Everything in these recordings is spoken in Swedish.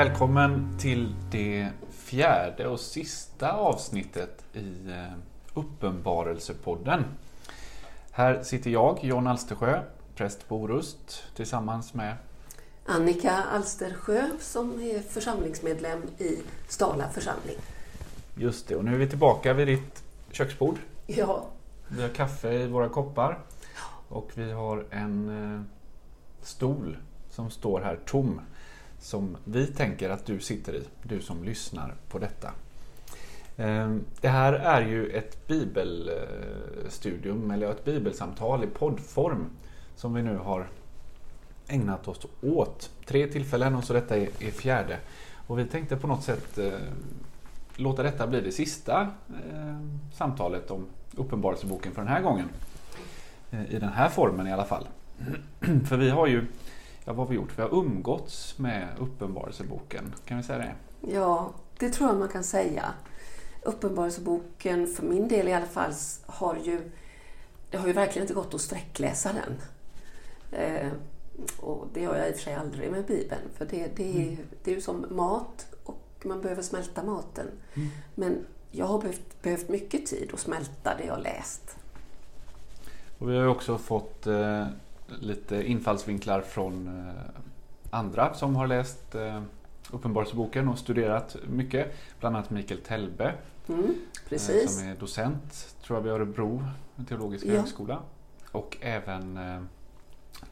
Välkommen till det fjärde och sista avsnittet i eh, Uppenbarelsepodden. Här sitter jag, John Alstersjö, präst på Orust, tillsammans med Annika Alstersjö som är församlingsmedlem i Stala församling. Just det, och nu är vi tillbaka vid ditt köksbord. Ja. Vi har kaffe i våra koppar och vi har en eh, stol som står här tom som vi tänker att du sitter i, du som lyssnar på detta. Ehm, det här är ju ett bibelstudium, eller ett bibelsamtal i poddform som vi nu har ägnat oss åt. Tre tillfällen och så detta är fjärde. Och vi tänkte på något sätt eh, låta detta bli det sista ehm, samtalet om Uppenbarelseboken för den här gången. Eh, I den här formen i alla fall. för vi har ju Ja, vad har vi gjort? Vi har umgåtts med Uppenbarelseboken. Kan vi säga det? Ja, det tror jag man kan säga. Uppenbarelseboken, för min del i alla fall, har ju, det har ju verkligen inte gått att sträckläsa den. Eh, och det gör jag i och för sig aldrig med Bibeln, för det, det, är, mm. det är ju som mat och man behöver smälta maten. Mm. Men jag har behövt, behövt mycket tid att smälta det jag läst. Och vi har ju också fått eh, lite infallsvinklar från eh, andra som har läst eh, Uppenbarelseboken och studerat mycket. Bland annat Mikael Telbe mm, eh, som är docent tror jag vid Örebro teologiska ja. högskola. Och även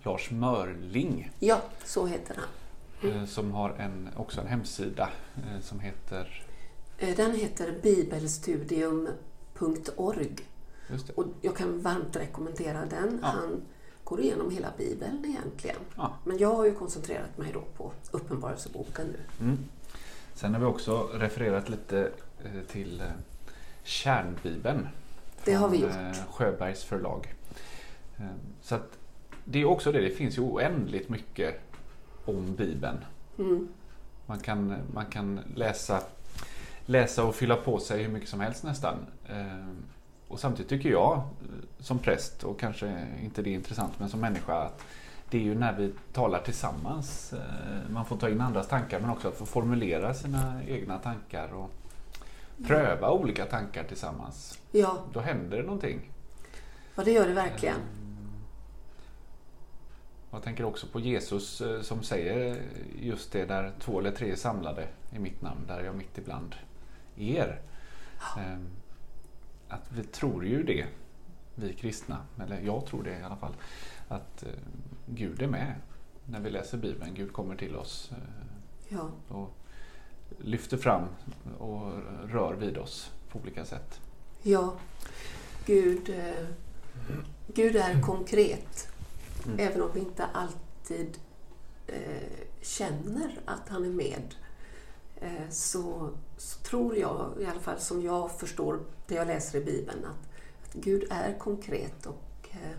Lars Mörling. Ja, så heter han. Mm. Som har en, också en hemsida som heter? Den heter bibelstudium.org. Och jag kan varmt rekommendera den. Ja. Han går igenom hela Bibeln egentligen. Ja. Men jag har ju koncentrerat mig då på Uppenbarelseboken nu. Mm. Sen har vi också refererat lite eh, till eh, Kärnbibeln. Det har vi gjort. Eh, Sjöbergs förlag. Så att det är också det, det finns ju oändligt mycket om Bibeln. Mm. Man, kan, man kan läsa, läsa och fylla på sig hur mycket som helst nästan. Och samtidigt tycker jag eh, som präst och kanske inte det är intressant men som människa att det är ju när vi talar tillsammans. Eh, man får ta in andras tankar men också att få formulera sina egna tankar och pröva olika tankar tillsammans. Ja. Då händer det någonting. Ja, det gör det verkligen. Eh, jag tänker också på Jesus som säger just det där två eller tre är samlade i mitt namn, där är jag mitt ibland er. Ja. Att vi tror ju det, vi kristna, eller jag tror det i alla fall, att eh, Gud är med när vi läser Bibeln. Gud kommer till oss eh, ja. och lyfter fram och rör vid oss på olika sätt. Ja, Gud, eh, Gud är konkret. Mm. Även om vi inte alltid eh, känner att han är med Eh, så, så, tror jag, i alla fall som jag förstår det jag läser i Bibeln, att, att Gud är konkret och eh,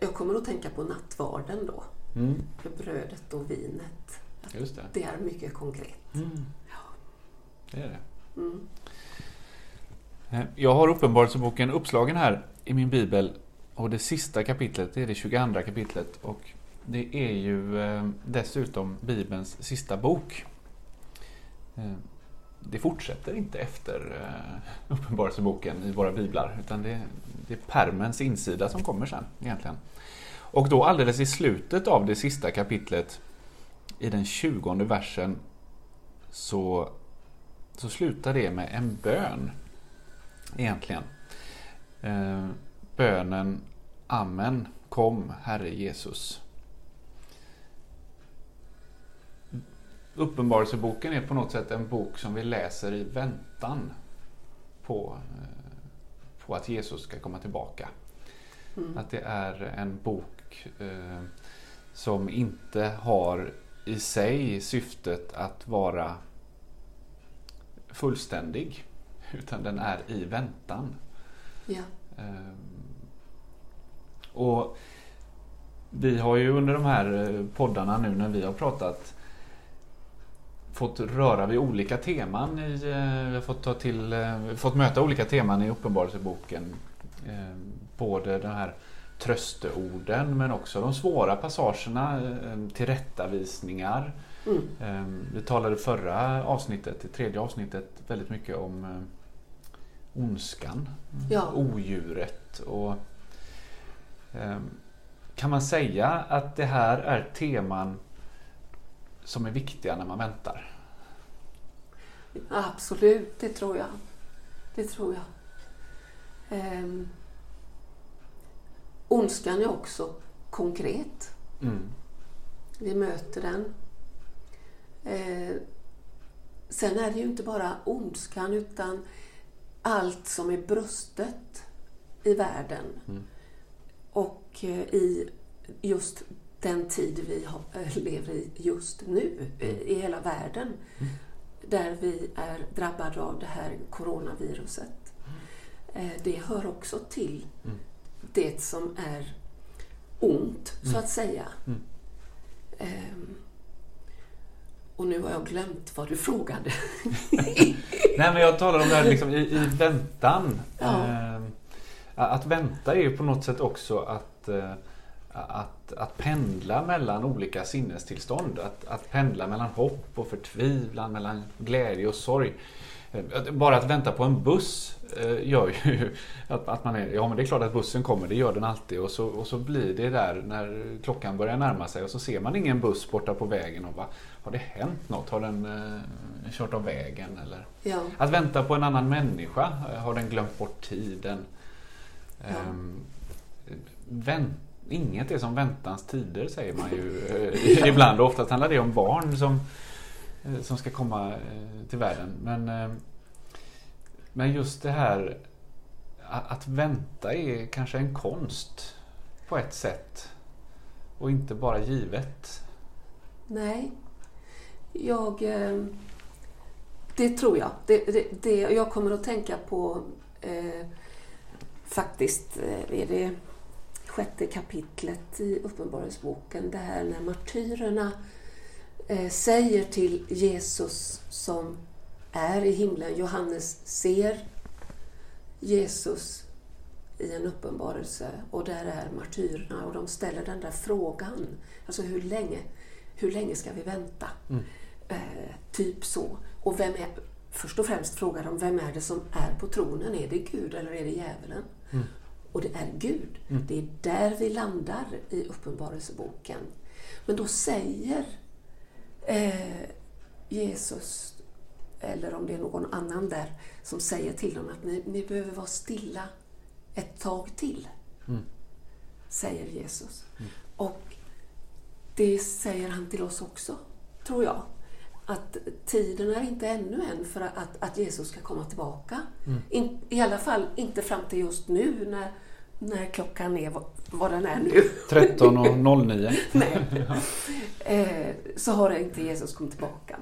jag kommer att tänka på nattvarden då. Mm. För brödet och vinet. Det. det är mycket konkret. Mm. Ja. Det är det. Mm. Eh, jag har Uppenbarelseboken uppslagen här i min bibel och det sista kapitlet det är det 22 kapitlet och det är ju dessutom Bibelns sista bok. Det fortsätter inte efter eh, Uppenbarelseboken i våra biblar utan det, det är permens insida som kommer sen egentligen. Och då alldeles i slutet av det sista kapitlet i den tjugonde versen så, så slutar det med en bön egentligen. Eh, bönen Amen, kom Herre Jesus. Uppenbarelseboken är på något sätt en bok som vi läser i väntan på, eh, på att Jesus ska komma tillbaka. Mm. Att det är en bok eh, som inte har i sig syftet att vara fullständig. Utan den är i väntan. Ja. Eh, och Vi har ju under de här eh, poddarna nu när vi har pratat fått röra vid olika teman. I, eh, vi har fått, ta till, eh, fått möta olika teman i Uppenbarelseboken. Eh, både den här trösteorden men också de svåra passagerna, tillrättavisningar. Mm. Ehm, vi talade förra avsnittet, det tredje avsnittet, väldigt mycket om eh, ondskan, ja. odjuret och ehm, kan man säga att det här är teman som är viktiga när man väntar? Absolut, det tror jag. Det tror jag. Um, ondskan är också konkret. Mm. Vi möter den. Eh, sen är det ju inte bara ondskan utan allt som är brustet i världen. Mm. Och eh, i just den tid vi eh, lever i just nu mm. i hela världen. Mm. Där vi är drabbade av det här coronaviruset. Mm. Det hör också till mm. det som är ont, så mm. att säga. Um, och nu har jag glömt vad du frågade. Nej, men jag talar om det här liksom, i, i väntan. Ja. Eh, att vänta är ju på något sätt också att, eh, att, att pendla mellan olika sinnestillstånd. Att, att pendla mellan hopp och förtvivlan, mellan glädje och sorg. Eh, bara att vänta på en buss eh, gör ju att, att man är, ja men det är klart att bussen kommer, det gör den alltid. Och så, och så blir det där när klockan börjar närma sig och så ser man ingen buss borta på vägen och bara, har det hänt något? Har den eh, kört av vägen? Eller? Ja. Att vänta på en annan människa, har den glömt bort tiden? Ja. Um, vänt, inget är som väntans tider säger man ju eh, ibland och oftast handlar det om barn som eh, som ska komma eh, till världen. Men, men just det här att vänta är kanske en konst på ett sätt och inte bara givet. Nej, jag... Det tror jag. Det, det, det jag kommer att tänka på eh, faktiskt, är det sjätte kapitlet i Uppenbarelseboken, det här när martyrerna Eh, säger till Jesus som är i himlen. Johannes ser Jesus i en uppenbarelse och där är martyrerna och de ställer den där frågan. Alltså hur länge, hur länge ska vi vänta? Mm. Eh, typ så. Och vem är, först och främst frågar de vem är det som är på tronen? Är det Gud eller är det djävulen? Mm. Och det är Gud. Mm. Det är där vi landar i Uppenbarelseboken. Men då säger eh, Jesus, eller om det är någon annan där, som säger till dem att ni, ni behöver vara stilla ett tag till. Mm. Säger Jesus. Mm. Och det säger han till oss också, tror jag. Att tiden är inte ännu än för att, att Jesus ska komma tillbaka. Mm. In, I alla fall inte fram till just nu när när klockan är vad den är nu. 13.09. Nej. Eh, så har inte Jesus kommit tillbaka.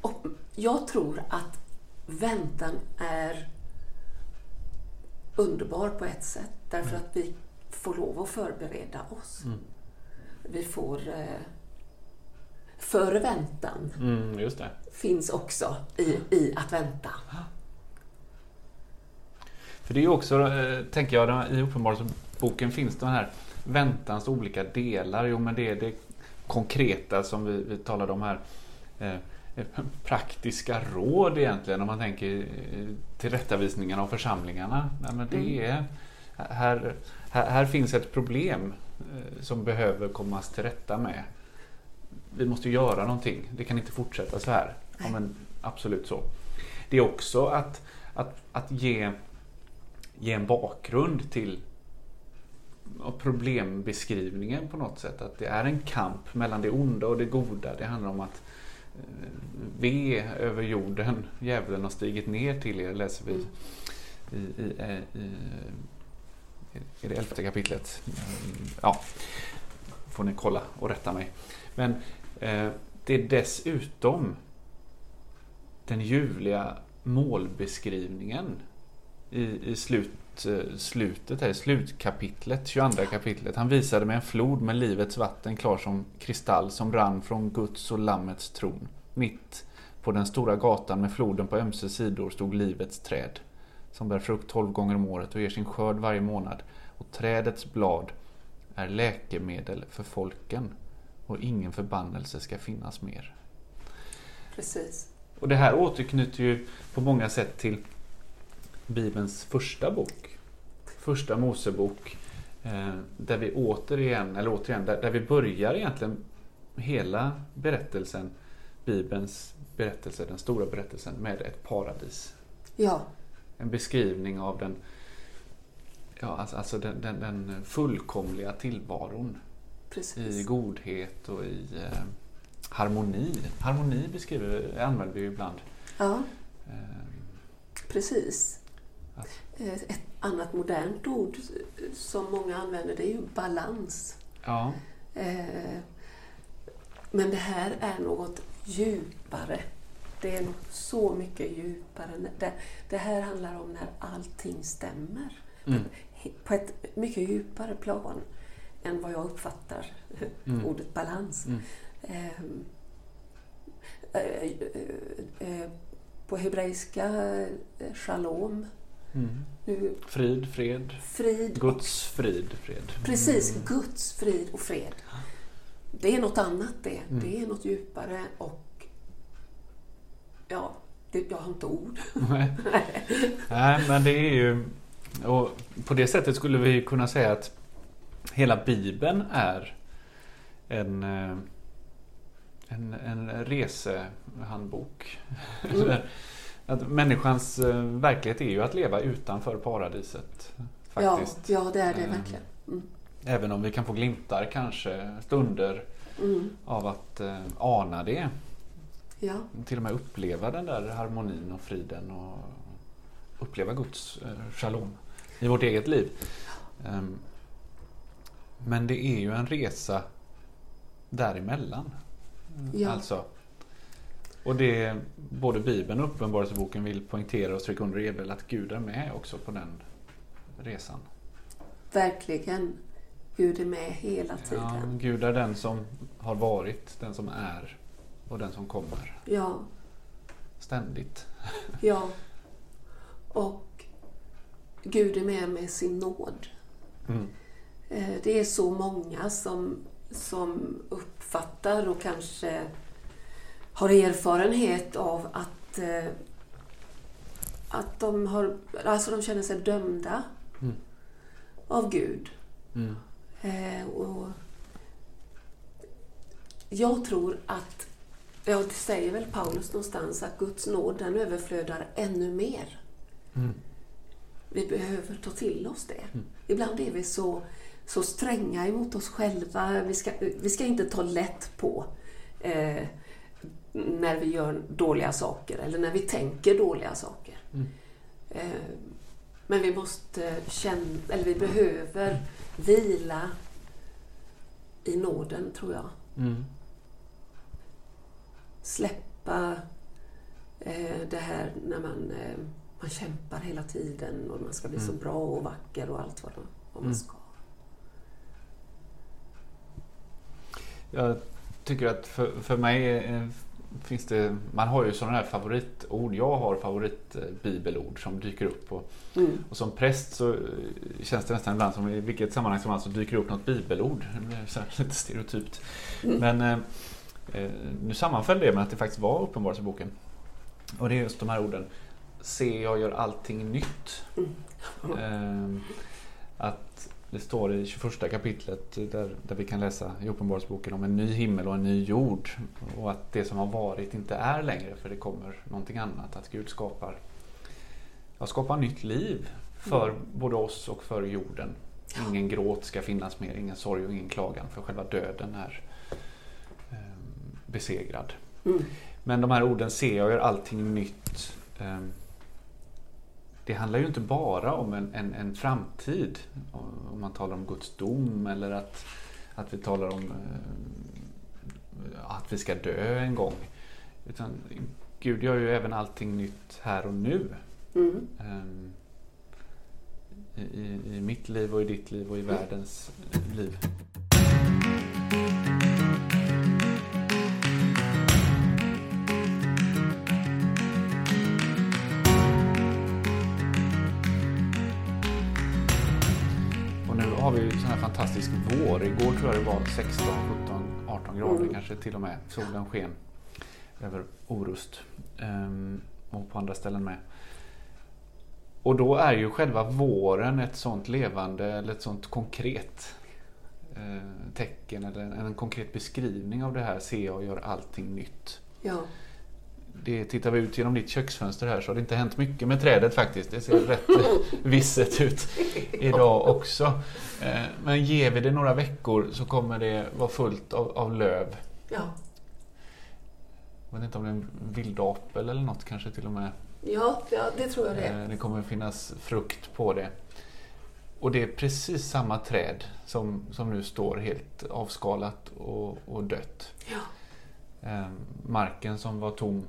Och jag tror att väntan är underbar på ett sätt. Därför att vi får lov att förbereda oss. Mm. Vi får... Eh, förväntan mm, finns också i, i att vänta. För det är också, eh, tänker jag, i Uppenbarelseboken finns de här väntans olika delar. Jo, men det är det konkreta som vi, vi talade om här. Eh, eh praktiska råd egentligen om man tänker tillrättavisningarna av församlingarna. Nej, men det mm. är, här, här, här, finns ett problem som behöver kommas till rätta med. Vi måste göra någonting. Det kan inte fortsätta så här. Ja, men absolut så. Det är också att, att, att ge ge en bakgrund till problembeskrivningen på något sätt. Att det är en kamp mellan det onda och det goda. Det handlar om att eh, ve över jorden, djävulen har stigit ner till er, läser vi i, i, eh, i, i det elfte kapitlet. Ja, får ni kolla och rätta mig. Men Eh, det är dessutom den ljuvliga målbeskrivningen i, i slut, eh, slutet här, slutkapitlet, 22 kapitlet. Han visade mig en flod med livets vatten klar som kristall som rann från Guds och Lammets tron. Mitt på den stora gatan med floden på ömse sidor stod livets träd som bär frukt tolv gånger om året och ger sin skörd varje månad. Och trädets blad är läkemedel för folken och ingen förbannelse ska finnas mer. Precis. Och det här återknyter ju på många sätt till Bibelns första bok. Första Mosebok. Eh, där vi återigen, eller återigen, där, där vi börjar egentligen hela berättelsen, Bibelns berättelse, den stora berättelsen, med ett paradis. Ja, En beskrivning av den, ja, alltså, alltså den, den, den fullkomliga tillvaron i precis. godhet och i eh, harmoni. Harmoni beskriver, använder vi ju ibland. Ja, Eh, precis. Att- Eh, Ett annat modernt ord som många använder det är ju balans. ja, Eh, Men det här är något djupare. Det är något så mycket djupare. Det, det här handlar om när allting stämmer. Mm. På ett mycket djupare plan än vad jag uppfattar Mm. ordet balans. Mm. Ehm, eh, eh, På hebreiska, eh, shalom. Mm. Nu, Frid, fred. frid. Guds frid, fred. Precis, Guds frid och fred. Det är något annat det. Mm. Det är något djupare och ja, det, jag har inte ord. Nej. Nej, men det är ju... Och på det sättet skulle vi kunna säga att hela Bibeln är en, eh, en, en resehandbok. Mm. Att människans eh, verklighet är ju att leva utanför paradiset. Ja, Faktiskt. ja, det är det Ehm. verkligen. Mm. Även om vi kan få glimtar kanske, stunder Mm. av att eh, ana det. Ja, Till och med uppleva den där harmonin och friden och uppleva Guds eh, shalom i vårt eget liv. Ehm, Men det är ju en resa däremellan. Ja. Alltså, och det både Bibeln och Uppenbarelseboken vill poängtera och stryka under är väl att Gud är med också på den resan. verkligen. Gud är med hela Ja, tiden. Gud är den som har varit, den som är och den som kommer. Ja, Ständigt. ja. Och Gud är med med sin nåd. Mm. Eh, Det är så många som, som uppfattar och kanske har erfarenhet av att, eh, att de, har, alltså de känner sig dömda Mm. av Gud. Mm. Eh, och jag tror att, ja det säger väl Paulus någonstans, att Guds nåd den överflödar ännu mer. Mm. Vi behöver ta till oss det. Mm. Ibland är vi så, så stränga emot oss själva. Vi ska, vi ska inte ta lätt på eh, när vi gör dåliga saker eller när vi tänker dåliga saker. Mm. Eh, men vi måste känna, eller vi behöver vila i nåden, tror jag. Mm. Släppa eh, det här när man, eh, man kämpar hela tiden och man ska bli så Mm. bra och vacker och allt vad, vad man Mm. ska. Jag tycker att för, för mig eh, finns det, man har ju sådana här favoritord. Jag har favoritbibelord som dyker upp. Och, Mm. och som präst så eh, känns det nästan ibland som i vilket sammanhang som helst så dyker upp något bibelord. Det blir så lite stereotypt. Mm. Men eh, eh, nu sammanföll det med att det faktiskt var Uppenbarelseboken. Och det är just de här orden. Se, jag gör allting nytt. Mm. Eh, att det står i 21 kapitlet där, där vi kan läsa i Uppenbarelseboken om en ny himmel och en ny jord. Och att det som har varit inte är längre för det kommer någonting annat. Att Gud skapar, ja, skapar nytt liv för både oss och för jorden. Ingen gråt ska finnas mer, ingen sorg och ingen klagan för själva döden är eh, besegrad. Mm. Men de här orden ser jag gör allting nytt. ehm, Det handlar ju inte bara om en, en, en framtid. Om man talar om Guds dom eller att, att vi talar om eh, att vi ska dö en gång. Utan Gud gör ju även allting nytt här och nu. Mm. Ehm, I, i, I mitt liv och i ditt liv och i världens eh, liv. Har vi ju sån här fantastisk vår. Igår tror jag det var 16, 17, 18 grader Mm. kanske till och med. Solen sken. över Orust. Ehm, och på andra ställen med. Och då är ju själva våren ett sånt levande eller ett sånt konkret eh, tecken eller en, en konkret beskrivning av det här. Se jag gör allting nytt. Ja. Det, tittar vi ut genom ditt köksfönster här så har det inte hänt mycket med trädet faktiskt. Det ser rätt visset ut idag också. Eh, Men ger vi det några veckor så kommer det vara fullt av, av löv. Ja. Jag vet inte om det är en vildapel eller något kanske till och med. Ja, ja, det tror jag det är. Eh, Det kommer finnas frukt på det. Och det är precis samma träd som, som nu står helt avskalat och, och dött. Ja. Eh, marken som var tom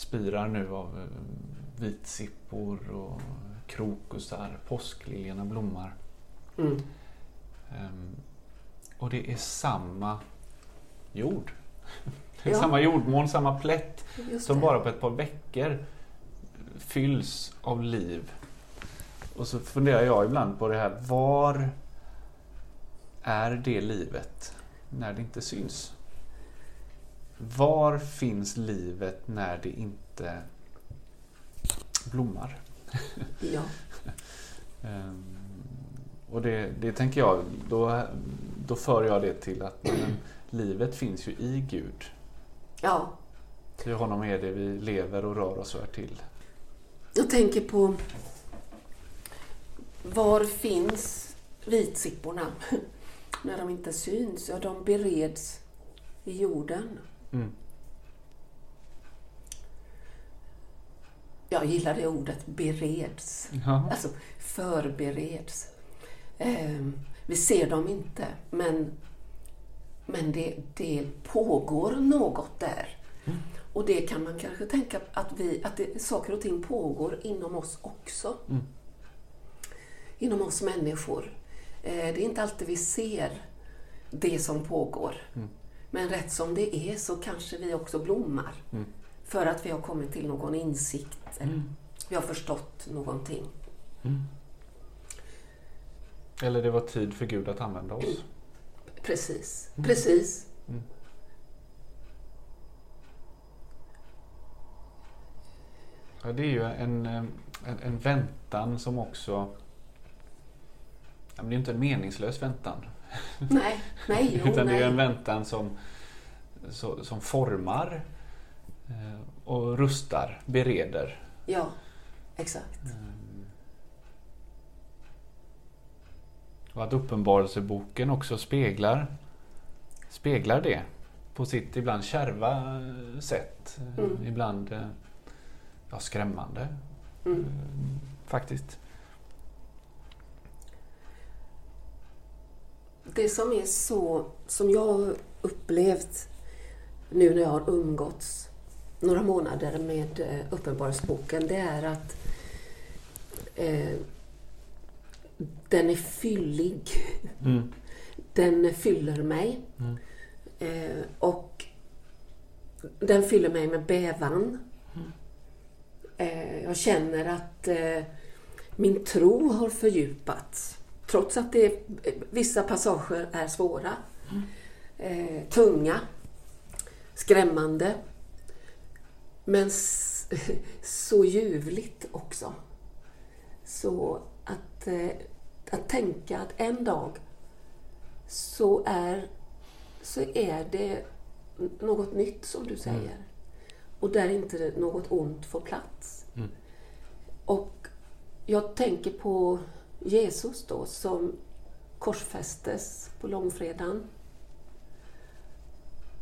spirar nu av eh, vitsippor och krokusar. Påskliljorna blommar. Mm. Ehm, och det är samma jord. Det Ja. samma jordmån, samma plätt som bara på ett par veckor fylls av liv. Och så funderar jag ibland på det här. Var är det livet när det inte syns? Var finns livet när det inte blommar? Ja. Ehm, och det, det tänker jag, då, då för jag det till att men, livet finns ju i Gud. ja. Till honom är det vi lever och rör oss och är till. Jag tänker på var finns vitsipporna när de inte syns? Ja, de bereds i jorden. Mm. Jag gillar det ordet, bereds. Ja. Alltså förbereds. Ehm, vi ser dem inte, men, men det, det pågår något där. Och det kan man kanske tänka att, vi, att det, saker och ting pågår inom oss också. Mm. Inom oss människor. Eh, det är inte alltid vi ser det som pågår. Mm. Men rätt som det är så kanske vi också blommar. Mm. För att vi har kommit till någon insikt. Eller vi har förstått någonting. Eller det var tid för Gud att använda oss. Precis. Precis. Mm. Ja, det är ju en, en, en väntan som också... Ja, det är inte en meningslös väntan. Nej, nej, jo, Utan det är en nej. väntan som, så, som formar eh, och rustar, bereder. Ja, exakt. Och att Uppenbarelseboken också speglar, speglar det på sitt ibland kärva eh, sätt. Eh, Mm. Ibland eh, ja, skrämmande Mm. faktiskt. Det som är så, som jag har upplevt nu när jag har umgåtts några månader med eh, Uppenbarelseboken, det är att eh, den är fyllig. Mm. Den fyller mig. Mm. Eh, och den fyller mig med bävan. Eh, jag känner att eh, min tro har fördjupats. Trots att det, vissa passager är svåra. Eh, tunga. Skrämmande. Men så ljuvligt också. Så att, eh, att tänka att en dag så är, så är det något nytt som du säger. Och där inte något ont får plats. Mm. Och jag tänker på Jesus då som korsfästes på långfredagen.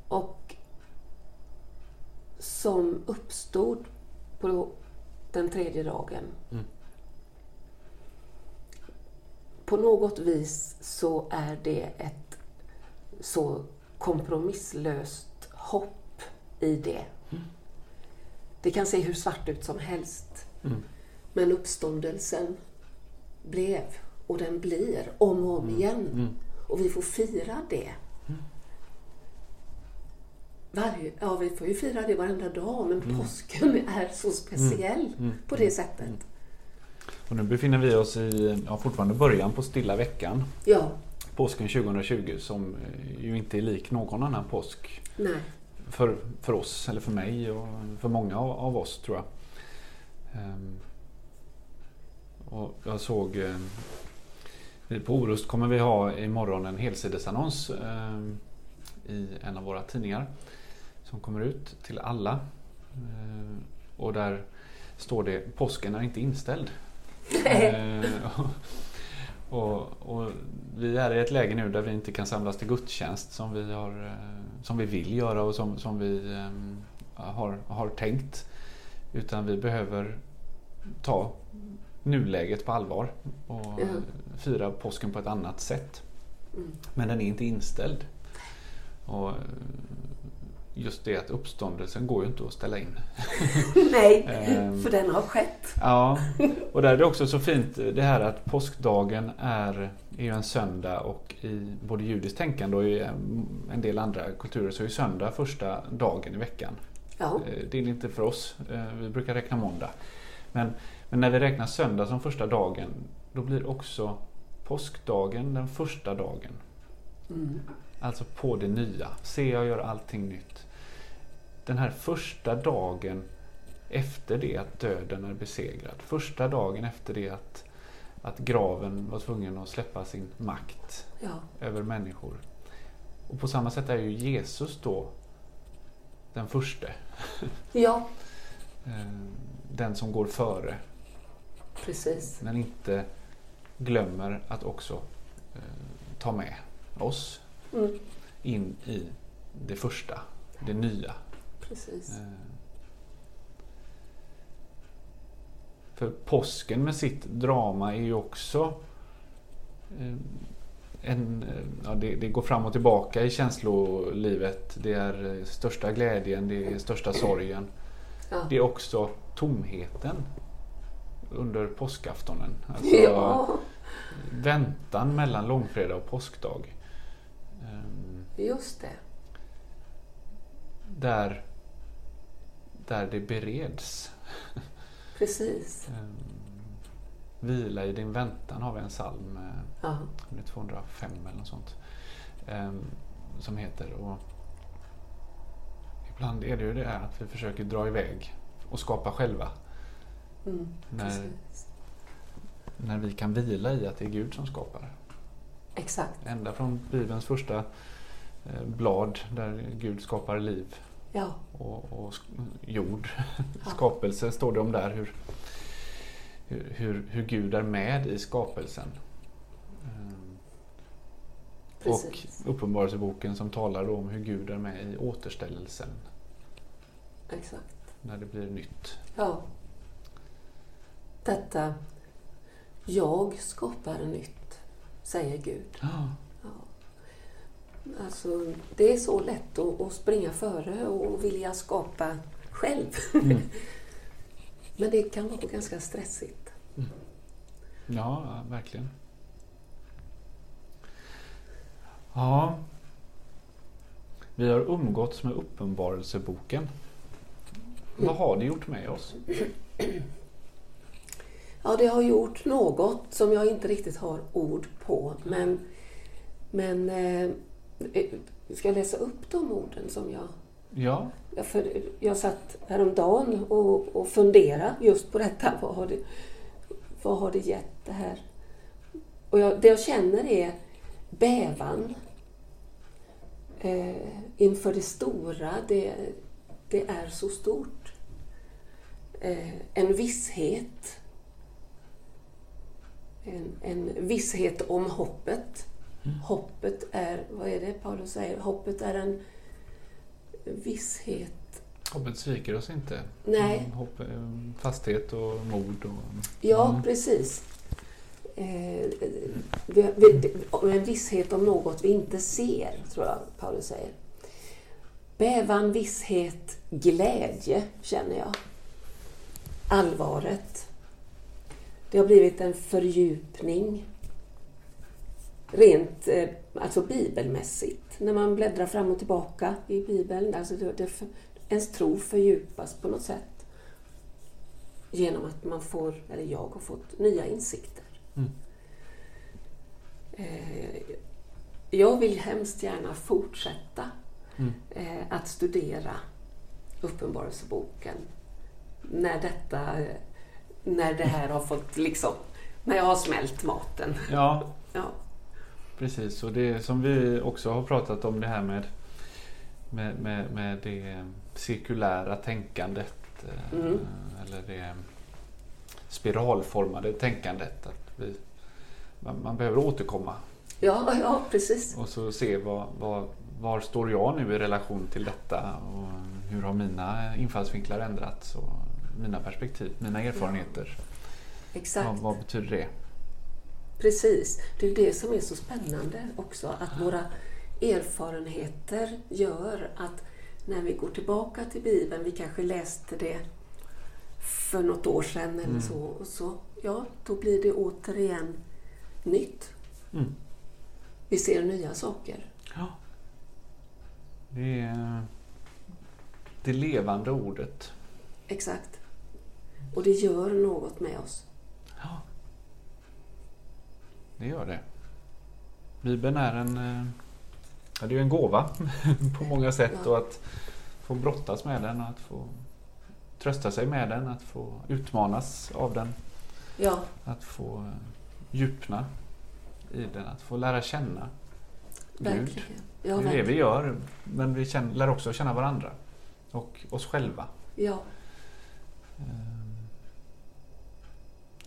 Och som uppstod på den tredje dagen. Mm. På något vis så är det ett så kompromisslöst hopp i det. Det kan se hur svart ut som helst. Mm. Men uppståndelsen blev och den blir om och om igen. Mm. Och vi får fira det. Varje, ja, vi får ju fira det varenda dag, men påsken är så speciell Mm. på det sättet. Och nu befinner vi oss i ja, fortfarande början på stilla veckan. Ja, Påsken 2020 som eh, ju inte är lik någon annan påsk. nej, för, för oss, eller för mig och för många av, oss tror jag. Um, och jag såg eh, på Orust kommer vi ha imorgon en helsidesannons eh, i en av våra tidningar som kommer ut till alla. Eh, och där står det påsken är inte inställd. Och, och, vi är i ett läge nu där vi inte kan samlas till gudstjänst som vi, har, som vi vill göra och som, som vi har, har tänkt. Utan vi behöver ta nuläget på allvar och mm. fira påsken på ett annat sätt. Mm. Men den är inte inställd. Och just det att uppståndelsen går ju inte att ställa in. Nej, ehm. för den har skett. ja, och där är det också så fint det här att påskdagen är, är ju en söndag och i både judiskt tänkande och i en del andra kulturer så är söndag första dagen i veckan. Ja. Eh, det är inte för oss, eh, vi brukar räkna måndag. Men, men när vi räknar söndag som första dagen då blir också påskdagen den första dagen. Mm. Alltså på det nya. Se, jag gör allting nytt den här första dagen efter det att döden är besegrad. Första dagen efter det att, att graven var tvungen att släppa sin makt ja. över människor. Och på samma sätt är ju Jesus då den första. Ja. Eh, den som går före. Precis. Men inte glömmer att också eh, ta med oss mm. in i det första, det nya. Precis. Eh. För påsken med sitt drama är ju också eh, en, eh, ja, det, det, går fram och tillbaka i känslolivet. Det är största glädjen, det är största sorgen. Ja. Det är också tomheten under påskaftonen. Alltså ja. Väntan mellan långfredag och påskdag. Just det. Där där det bereds. Precis. Ehm, vila i din väntan har vi en psalm, ja. 205 eller något sånt, ehm, som heter. Och ibland är det ju det att vi försöker dra iväg och skapa själva. Mm, när, när vi kan vila i att det är Gud som skapar. Exakt. Ända från Bibelns första eh, blad där Gud skapar liv ja. och, och jord. Ja. Skapelse står det om där. Hur, hur, hur Gud är med i skapelsen. Ehm, Precis. Och Uppenbarelseboken som talar om hur Gud är med i återställelsen. Exakt. När det blir nytt. Ja. Detta, jag skapar nytt, säger Gud. Ja. Alltså, det är så lätt att, att springa före och vilja skapa själv. Mm. Men det kan vara ganska stressigt. Mm. Ja, verkligen. Ja, vi har umgåtts med Uppenbarelseboken. Vad har det gjort med oss? Ja, det har gjort något som jag inte riktigt har ord på. Men, men eh, Eh, ska jag läsa upp de orden som jag... Ja. För jag satt häromdagen och, och funderade just på detta. Vad har det, vad har det gett det här? Och jag, det jag känner är bävan eh, inför det stora. Det, det är så stort. Eh, en visshet. En, en visshet om hoppet. Mm. Hoppet är, vad är det Paulus säger? Hoppet är en visshet. Hoppet sviker oss inte. Nej. Mm, hopp, fasthet och mod. Och, ja, mm. precis. Eh, en visshet om något vi inte ser, tror jag Paulus säger. Bävan, visshet, glädje känner jag. Allvaret. Det har blivit en fördjupning rent eh, alltså bibelmässigt. När man bläddrar fram och tillbaka i Bibeln. Alltså det, det, ens tro fördjupas på något sätt. Genom att man får, eller jag har fått, nya insikter. Mm. Eh, jag vill hemskt gärna fortsätta mm. eh, att studera Uppenbarelseboken när detta när det här har fått liksom, när jag har smält maten. Ja, ja. precis. Och det som vi också har pratat om det här med, med, med, med det cirkulära tänkandet. Eh, mm. Eller det spiralformade tänkandet. Att vi, man, man behöver återkomma. Ja, ja precis. Och så se vad, vad, var står jag nu i relation till detta och hur har mina infallsvinklar ändrats och mina perspektiv, mina erfarenheter. Exakt. Vad, vad, betyder det? Precis. Det är det som är så spännande också, att våra erfarenheter gör att när vi går tillbaka till Bibeln, vi kanske läste det för något år sedan eller mm. så, och så, ja, då blir det återigen nytt. Mm. Vi ser nya saker. Ja. Det är det levande ordet. Exakt. Och det gör något med oss. Ja. Det gör det. Bibeln är en, eh, ja, det är en gåva på många sätt ja. och att få brottas med den och att få trösta sig med den, att få utmanas av den. Ja. Att få eh, djupna i den, att få lära känna verkligen. Gud. Ja, det är det vi gör, men vi känner, lär också känna varandra och oss själva. Ja.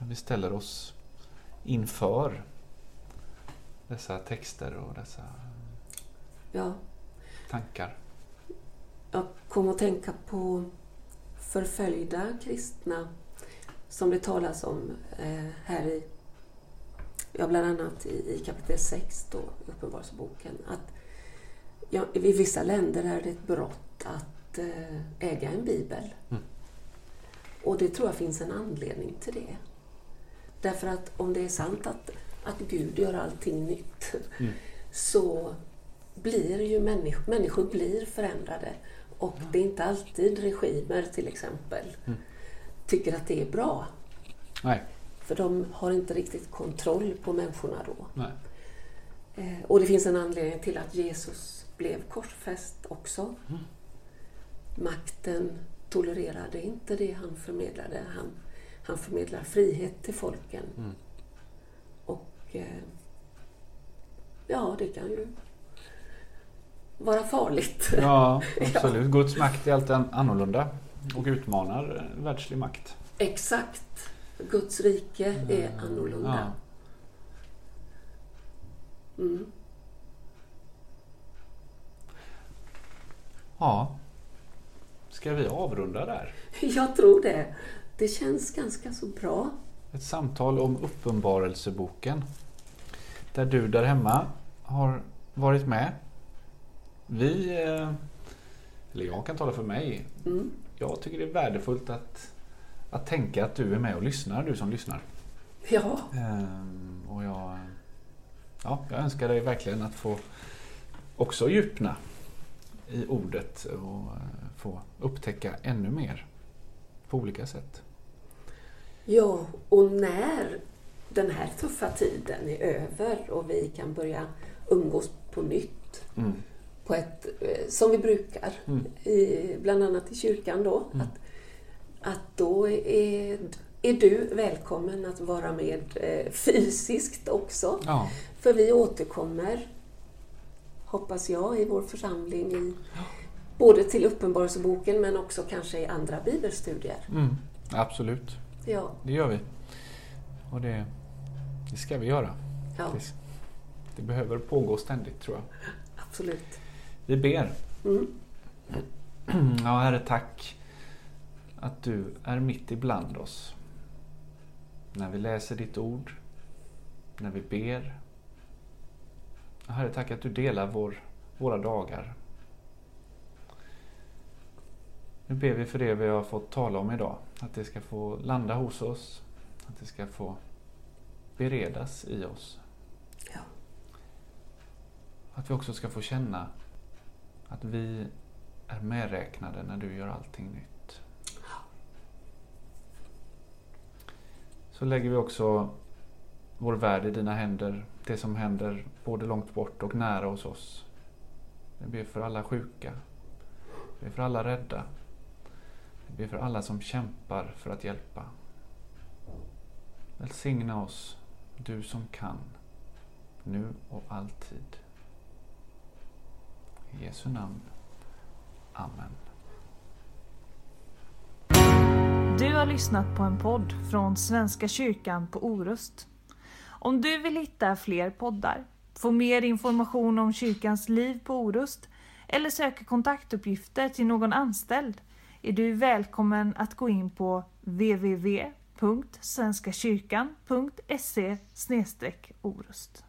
När vi ställer oss inför dessa texter och dessa ja. tankar. Jag kom att tänka på förföljda kristna som det talas om eh, här i, ja, bland annat i, i kapitel 6 då, i Uppenbarelseboken. Att ja, I vissa länder är det ett brott att eh, äga en bibel. Mm. Och det tror jag finns en anledning till det. Därför att om det är sant att, att Gud gör allting nytt mm. så blir ju människor, människor blir förändrade. Och det är inte alltid regimer till exempel mm. tycker att det är bra. Nej. För de har inte riktigt kontroll på människorna då. Nej. Eh, och det finns en anledning till att Jesus blev korsfäst också. Mm. Makten tolererade inte det han förmedlade. Han, han förmedlar frihet till folken. Mm. Och eh, ja, det kan ju vara farligt. Ja, absolut. ja. Guds makt är alltid annorlunda och utmanar världslig makt. Exakt. Guds rike är mm. annorlunda. Ja. Mm. ja. Ska vi avrunda där? Jag tror det. Det känns ganska så bra. Ett samtal om Uppenbarelseboken. Där du där hemma har varit med. Vi, eh, eller jag kan tala för mig. Mm. Jag tycker det är värdefullt att, att tänka att du är med och lyssnar, du som lyssnar. Ja. Ehm, och jag, ja, jag önskar dig verkligen att få också djupna i ordet och eh, få upptäcka ännu mer på olika sätt. Ja, och när den här tuffa tiden är över och vi kan börja umgås på nytt mm. på ett, eh, som vi brukar, mm. i, bland annat i kyrkan då. Mm. Att, att då är, är du välkommen att vara med eh, fysiskt också. Ja. För vi återkommer, hoppas jag, i vår församling i Både till Uppenbarelseboken men också kanske i andra bibelstudier. Mm, absolut. Ja. Det gör vi. Och det, det ska vi göra. Ja. Det, det, behöver pågå ständigt tror jag. Absolut. Vi ber. Mm. Ja, Herre, tack att du är mitt ibland oss. När vi läser ditt ord, när vi ber. Herre, tack att du delar vår, våra dagar Nu ber vi för det vi har fått tala om idag. Att det ska få landa hos oss. Att det ska få beredas i oss. Ja. Att vi också ska få känna att vi är medräknade när du gör allting nytt. Så lägger vi också vår värld i dina händer. Det som händer både långt bort och nära hos oss. Vi ber för alla sjuka. Vi ber för alla rädda. Vi ber för alla som kämpar för att hjälpa. Välsigna oss, du som kan, nu och alltid. I Jesu namn. Amen. Du har lyssnat på en podd från Svenska kyrkan på Orust. Om du vill hitta fler poddar, få mer information om kyrkans liv på Orust eller söka kontaktuppgifter till någon anställd är du välkommen att gå in på www.svenskakyrkan.se orust.